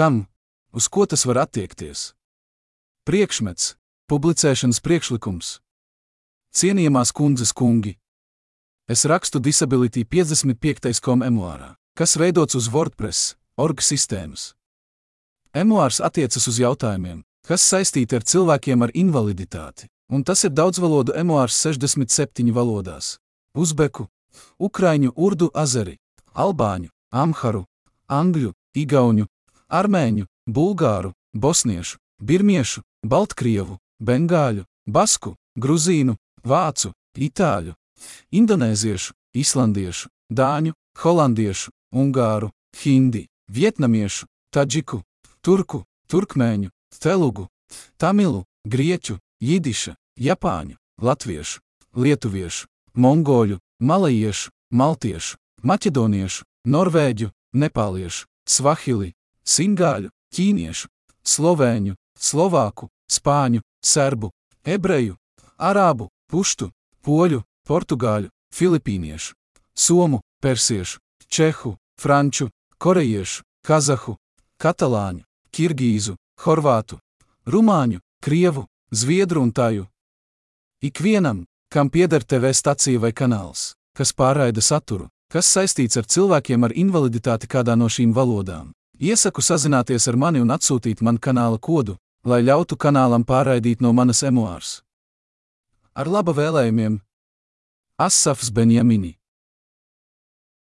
Kam? Uz ko tas var attiekties? Priekšmets, publicēšanas priekšlikums. Cienījamās kundzes kungi. Es rakstu Disability 55. kom emuārā, kas veidots uz WordPress, org sistēmas. Emuārs attiecas uz jautājumiem, kas saistīti ar cilvēkiem ar invaliditāti, un tas ir daudzvalodu emuārs 67 valodās - uzbeku, ukraiņu, urdu, azeri, albāņu, amharu, angļu, igauņu, armēņu, bulgāru, bosniešu, birmiešu, baltkrievu, bengāļu, basku, gruzīnu, vācu, itāļu, indonēziešu, islandiešu, dāņu, holandiešu, ungāru, hindi, vietnamiešu, taģiku, turku, turkmēņu, telugu, tamilu, grieķu, jidiša, japāņu, latviešu, lietuviešu, mongoļu, malajiešu, maltiešu, maķedoniešu, norvēģu, nepāliešu, svahili, singāļu, ķīniešu, slovēņu, slovāku, spāņu, serbu, ebreju, arābu, puštu, poļu, portugāļu, filipīniešu, somu, persiešu, čehu, franču, korejiešu, kazahu, katalāņu, kirgīzu, horvātu, rumāņu, krievu, zviedru un tāju. Ikvienam, kam pieder TV stacija vai kanāls, kas pārraida saturu, kas saistīts ar cilvēkiem ar invaliditāti kādā no šīm valodām, iesaku sazināties ar mani un atsūtīt man kanāla kodu, lai ļautu kanālam pārraidīt no manas emuārs. Ar laba vēlējumiem! Asafs Benjamini